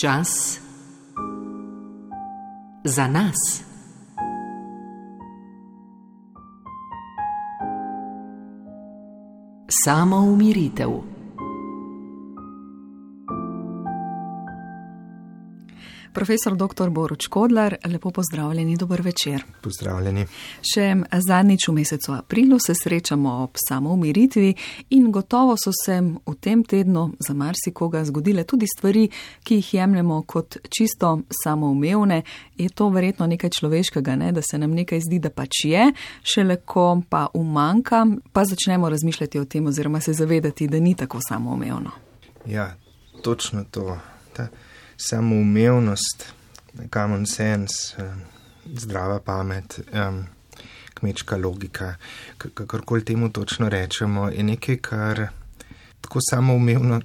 Čas za nas. Samo umiritev. Profesor dr. Boruč Kodlar, lepo pozdravljeni, dober večer. Pozdravljeni. Še zadnjič v mesecu aprilu se srečamo ob samoumiritvi in gotovo so se v tem tednu za marsikoga zgodile tudi stvari, ki jih jemljemo kot čisto samoumevne. Je to verjetno nekaj človeškega, ne? da se nam nekaj zdi, da pač je, šele ko pa umanka, pa začnemo razmišljati o tem oziroma se zavedati, da ni tako samoumevno. Ja, točno to. Ta samoumevnost, common sense, eh, zdrava pamet, kmečka logika, kakorkoli temu točno rečemo, je nekaj, kar tako samoumevno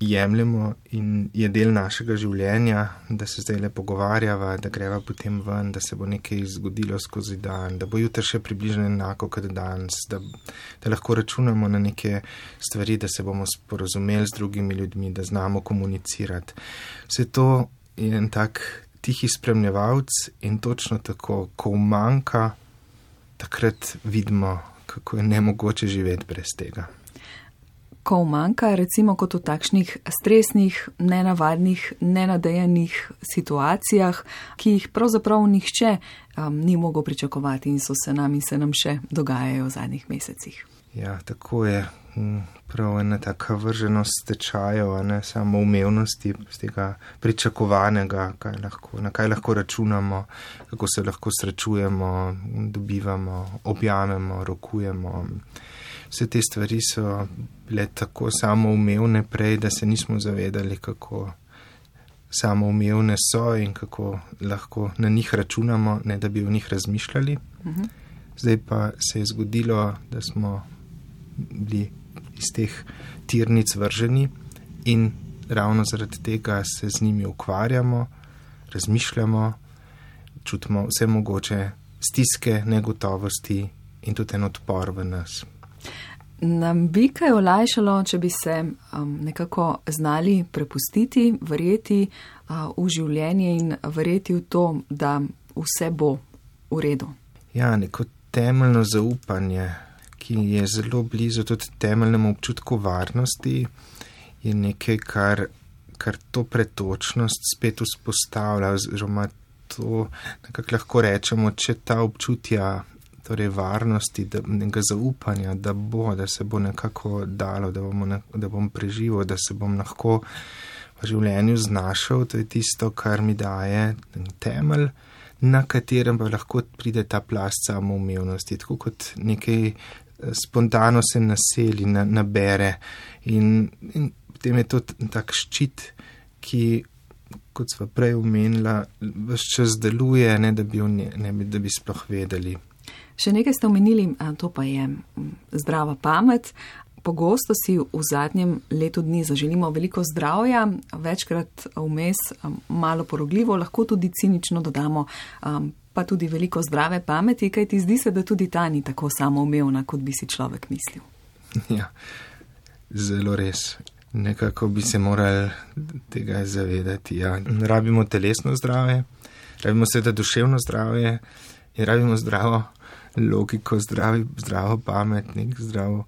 jemljemo in je del našega življenja, da se zdaj le pogovarjava, da greva potem ven, da se bo nekaj zgodilo skozi dan, da bo jutri še približno enako kot danes, da, da lahko računamo na neke stvari, da se bomo sporozumeli z drugimi ljudmi, da znamo komunicirati. Vse to je en tak tihi spremljevalc in točno tako, ko manjka, takrat vidimo, kako je nemogoče živeti brez tega ko manjka, recimo kot v takšnih stresnih, nenavadnih, nenadejanih situacijah, ki jih pravzaprav nihče um, ni mogel pričakovati in so se nam in se nam še dogajajo v zadnjih mesecih. Ja, tako je. Hm, prav ena taka vrženost tečajev, ne samo umevnosti, z tega pričakovanega, kaj lahko, na kaj lahko računamo, kako se lahko srečujemo, dobivamo, objamemo, rokujemo vse te stvari so bile tako samoumevne prej, da se nismo zavedali, kako samoumevne so in kako lahko na njih računamo, ne da bi o njih razmišljali. Mhm. Zdaj pa se je zgodilo, da smo bili iz teh tirnic vrženi in ravno zaradi tega se z njimi ukvarjamo, razmišljamo, čutimo vse mogoče stiske, negotovosti in tudi en odpor v nas. Nam bi kaj olajšalo, če bi se um, nekako znali prepustiti, verjeti uh, v življenje in verjeti v to, da vse bo v redu. Ja, neko temeljno zaupanje, ki je zelo blizu tudi temeljnemu občutku varnosti, je nekaj, kar, kar to pretočnost spet vzpostavlja, oziroma to, nekako lahko rečemo, če ta občutja torej varnosti, da, nekega zaupanja, da bo, da se bo nekako dalo, da, ne, da bom preživel, da se bom lahko v življenju znašel. To je tisto, kar mi daje temelj, na katerem pa lahko pride ta plast samoumevnosti, tako kot nekaj eh, spontano se naseli, na, nabere. In, in potem je to tak ščit, ki. Kot smo prej omenili, vse čas deluje, ne da bi, ne, ne, da bi sploh vedeli. Še nekaj ste omenili, to pa je zdrava pamet. Pogosto si v zadnjem letu dni zaželimo veliko zdravja, večkrat vmes malo porogljivo, lahko tudi cinično dodamo, pa tudi veliko zdrave pameti, kaj ti zdi se, da tudi ta ni tako samoumevna, kot bi si človek mislil. Ja, zelo res. Nekako bi se morali tega zavedati. Ja. Rabimo telesno zdravje, rabimo seveda duševno zdravje in rabimo zdravo logiko, zdravi, zdravo pamet, nek zdrav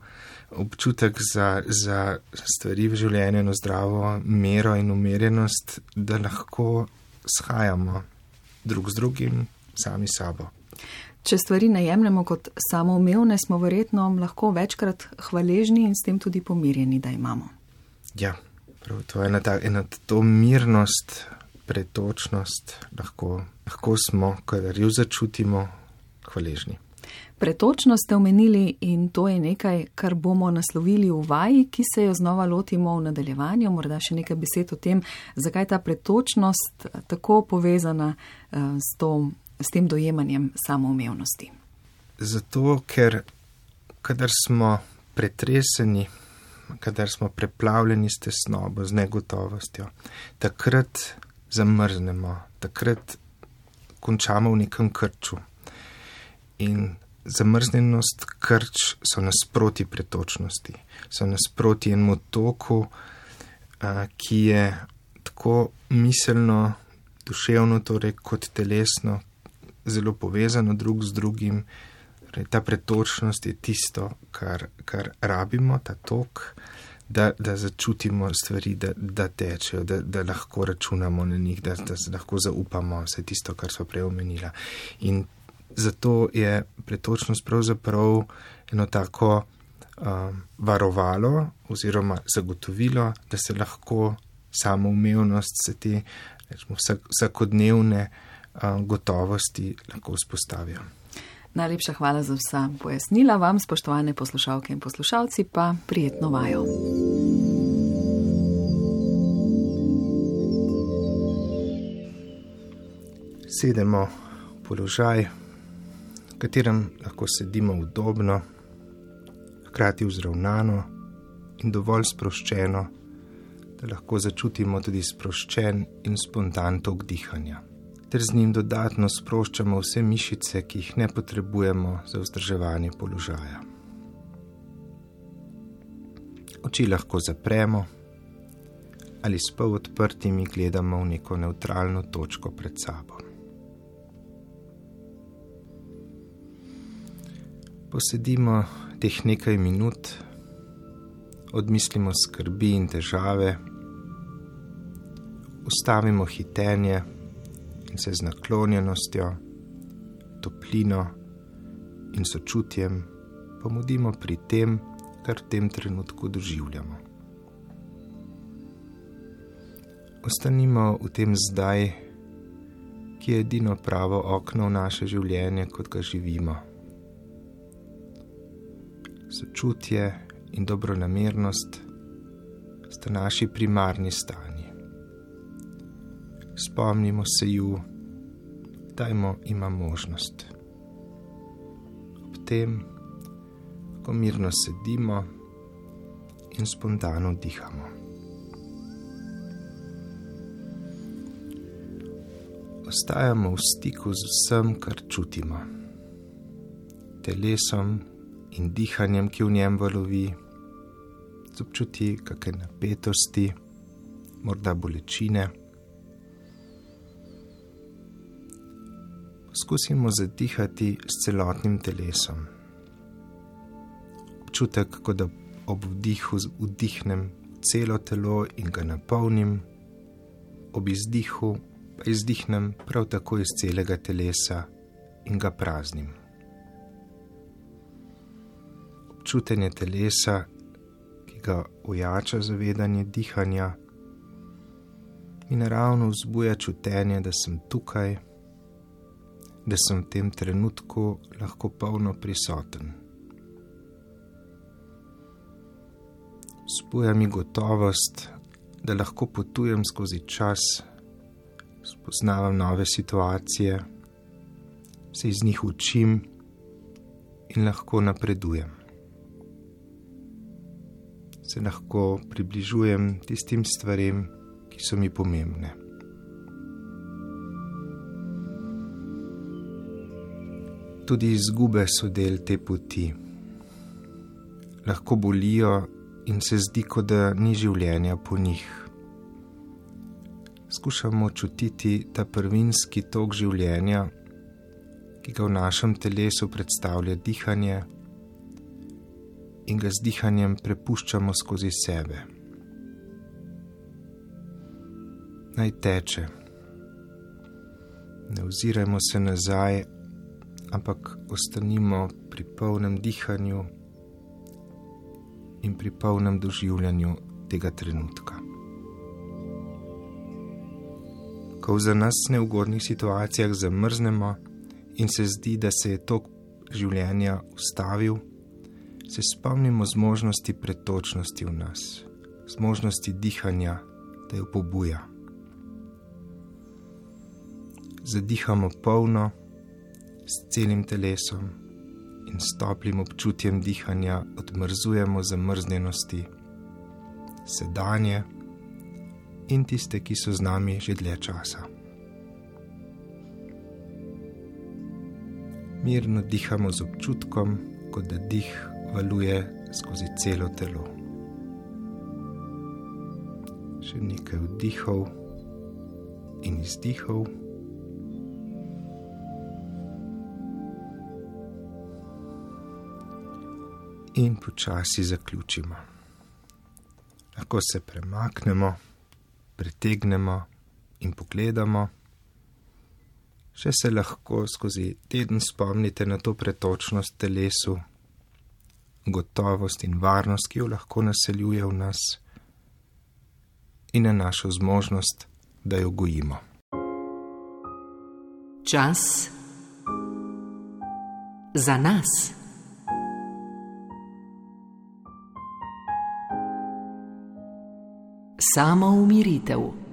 občutek za, za stvari v življenju, eno zdravo mero in umerjenost, da lahko shajamo drug z drugim, sami sabo. Če stvari najemljamo kot samoumevne, smo verjetno lahko večkrat hvaležni in s tem tudi pomirjeni, da imamo. Ja, prav to je ena, ta, ena to mirnost, pretočnost, lahko, lahko smo, kadar jo začutimo, hvaležni. Pretočno ste omenili in to je nekaj, kar bomo naslovili v vaji, ki se jo znova lotimo v nadaljevanju. Morda še nekaj besed o tem, zakaj je ta pretočnost tako povezana eh, s, to, s tem dojemanjem samoumevnosti. Zato, ker kadar smo pretreseni, kadar smo preplavljeni s tesnobo, z negotovostjo, takrat zamrznemo, takrat končamo v nekem krču. In zamrznjenost krč so nasproti pretočnosti, so nasproti enemu toku, ki je tako miselno, duševno, torej kot telesno, zelo povezano drug z drugim. Torej, ta pretočnost je tisto, kar, kar rabimo, ta tok, da, da začutimo stvari, da, da tečejo, da, da lahko računamo na njih, da, da lahko zaupamo vse tisto, kar so prej omenila. In zato je pretočnost pravzaprav eno tako um, varovalo oziroma zagotovilo, da se lahko samoumevnost, se te rečemo, vsak, vsakodnevne um, gotovosti lahko vzpostavijo. Najlepša hvala za vsa pojasnila vam, spoštovane poslušalke in poslušalci, pa prijetno vajo. Sedemo v položaj, v katerem lahko sedimo udobno, hkrati vzravnano in dovolj sproščeno, da lahko začutimo tudi sproščen in spontan tok dihanja ter z njim dodatno sproščamo vse mišice, ki jih ne potrebujemo za vzdrževanje položaja. Oči lahko zapremo ali s pol odprtimi gledamo v neko neutralno točko pred sabo. Posedimo teh nekaj minut, odmislimo skrbi in težave, ustavimo hitenje in se z naklonjenostjo, toplino in sočutjem pomudimo pri tem, kar v tem trenutku doživljamo. Ostanimo v tem zdaj, ki je edino pravo okno v naše življenje, kot ga živimo. Sočutje in dobronamernost sta naši primarni stanje spomnimo se ju, dajmo ima možnost. Ob tem, ko mirno sedimo in spontano dihamo. Ostajamo v stiku z vsem, kar čutimo, telesom in dihanjem, ki v njem valovi, z občutki kakšne napetosti, morda bolečine. poskusimo zadihati s celotnim telesom. Občutek, kot da ob vdihu vdihnem celo telo in ga napolnim, ob izdihu pa izdihnem prav tako iz celega telesa in ga praznim. Občutenje telesa, ki ga ujača zavedanje dihanja, mi naravno vzbuja čutenje, da sem tukaj da sem v tem trenutku lahko polno prisoten. Spuja mi gotovost, da lahko potujem skozi čas, spoznavam nove situacije, se iz njih učim in lahko napredujem. Se lahko približujem tistim stvarem, ki so mi pomembne. tudi izgube so del te poti. Lahko bolijo in se zdi, kot da ni življenja po njih. Skušamo čutiti ta prvinski tok življenja, ki ga v našem telesu predstavlja dihanje, in ga z dihanjem prepuščamo skozi sebe. Naj teče. Ne ozirajmo se nazaj ampak ostanimo pri polnem dihanju in pri polnem doživljanju tega trenutka. Ko v za nas neugodnih situacijah zamrznemo in se zdi, da se je tok življenja ustavil, se spomnimo zmožnosti pretočnosti v nas, zmožnosti dihanja, da jo pobuja. Zadihamo polno s celim telesom in s toplim občutjem dihanja odmrzujemo zamrznjenosti, sedanje in tiste, ki so z nami že dlje časa. Mirno dihamo z občutkom, kot da dih valuje skozi celo telo. Še nekaj vdihov in izdihov. In počasi zaključimo. Lahko se premaknemo, pretegnemo in pogledamo. Še se lahko skozi teden spomnite na to pretočnost telesu, gotovost in varnost, ki jo lahko naseljuje v nas, in na našo zmožnost, da jo gojimo. Čas za nas. Samo umiritev.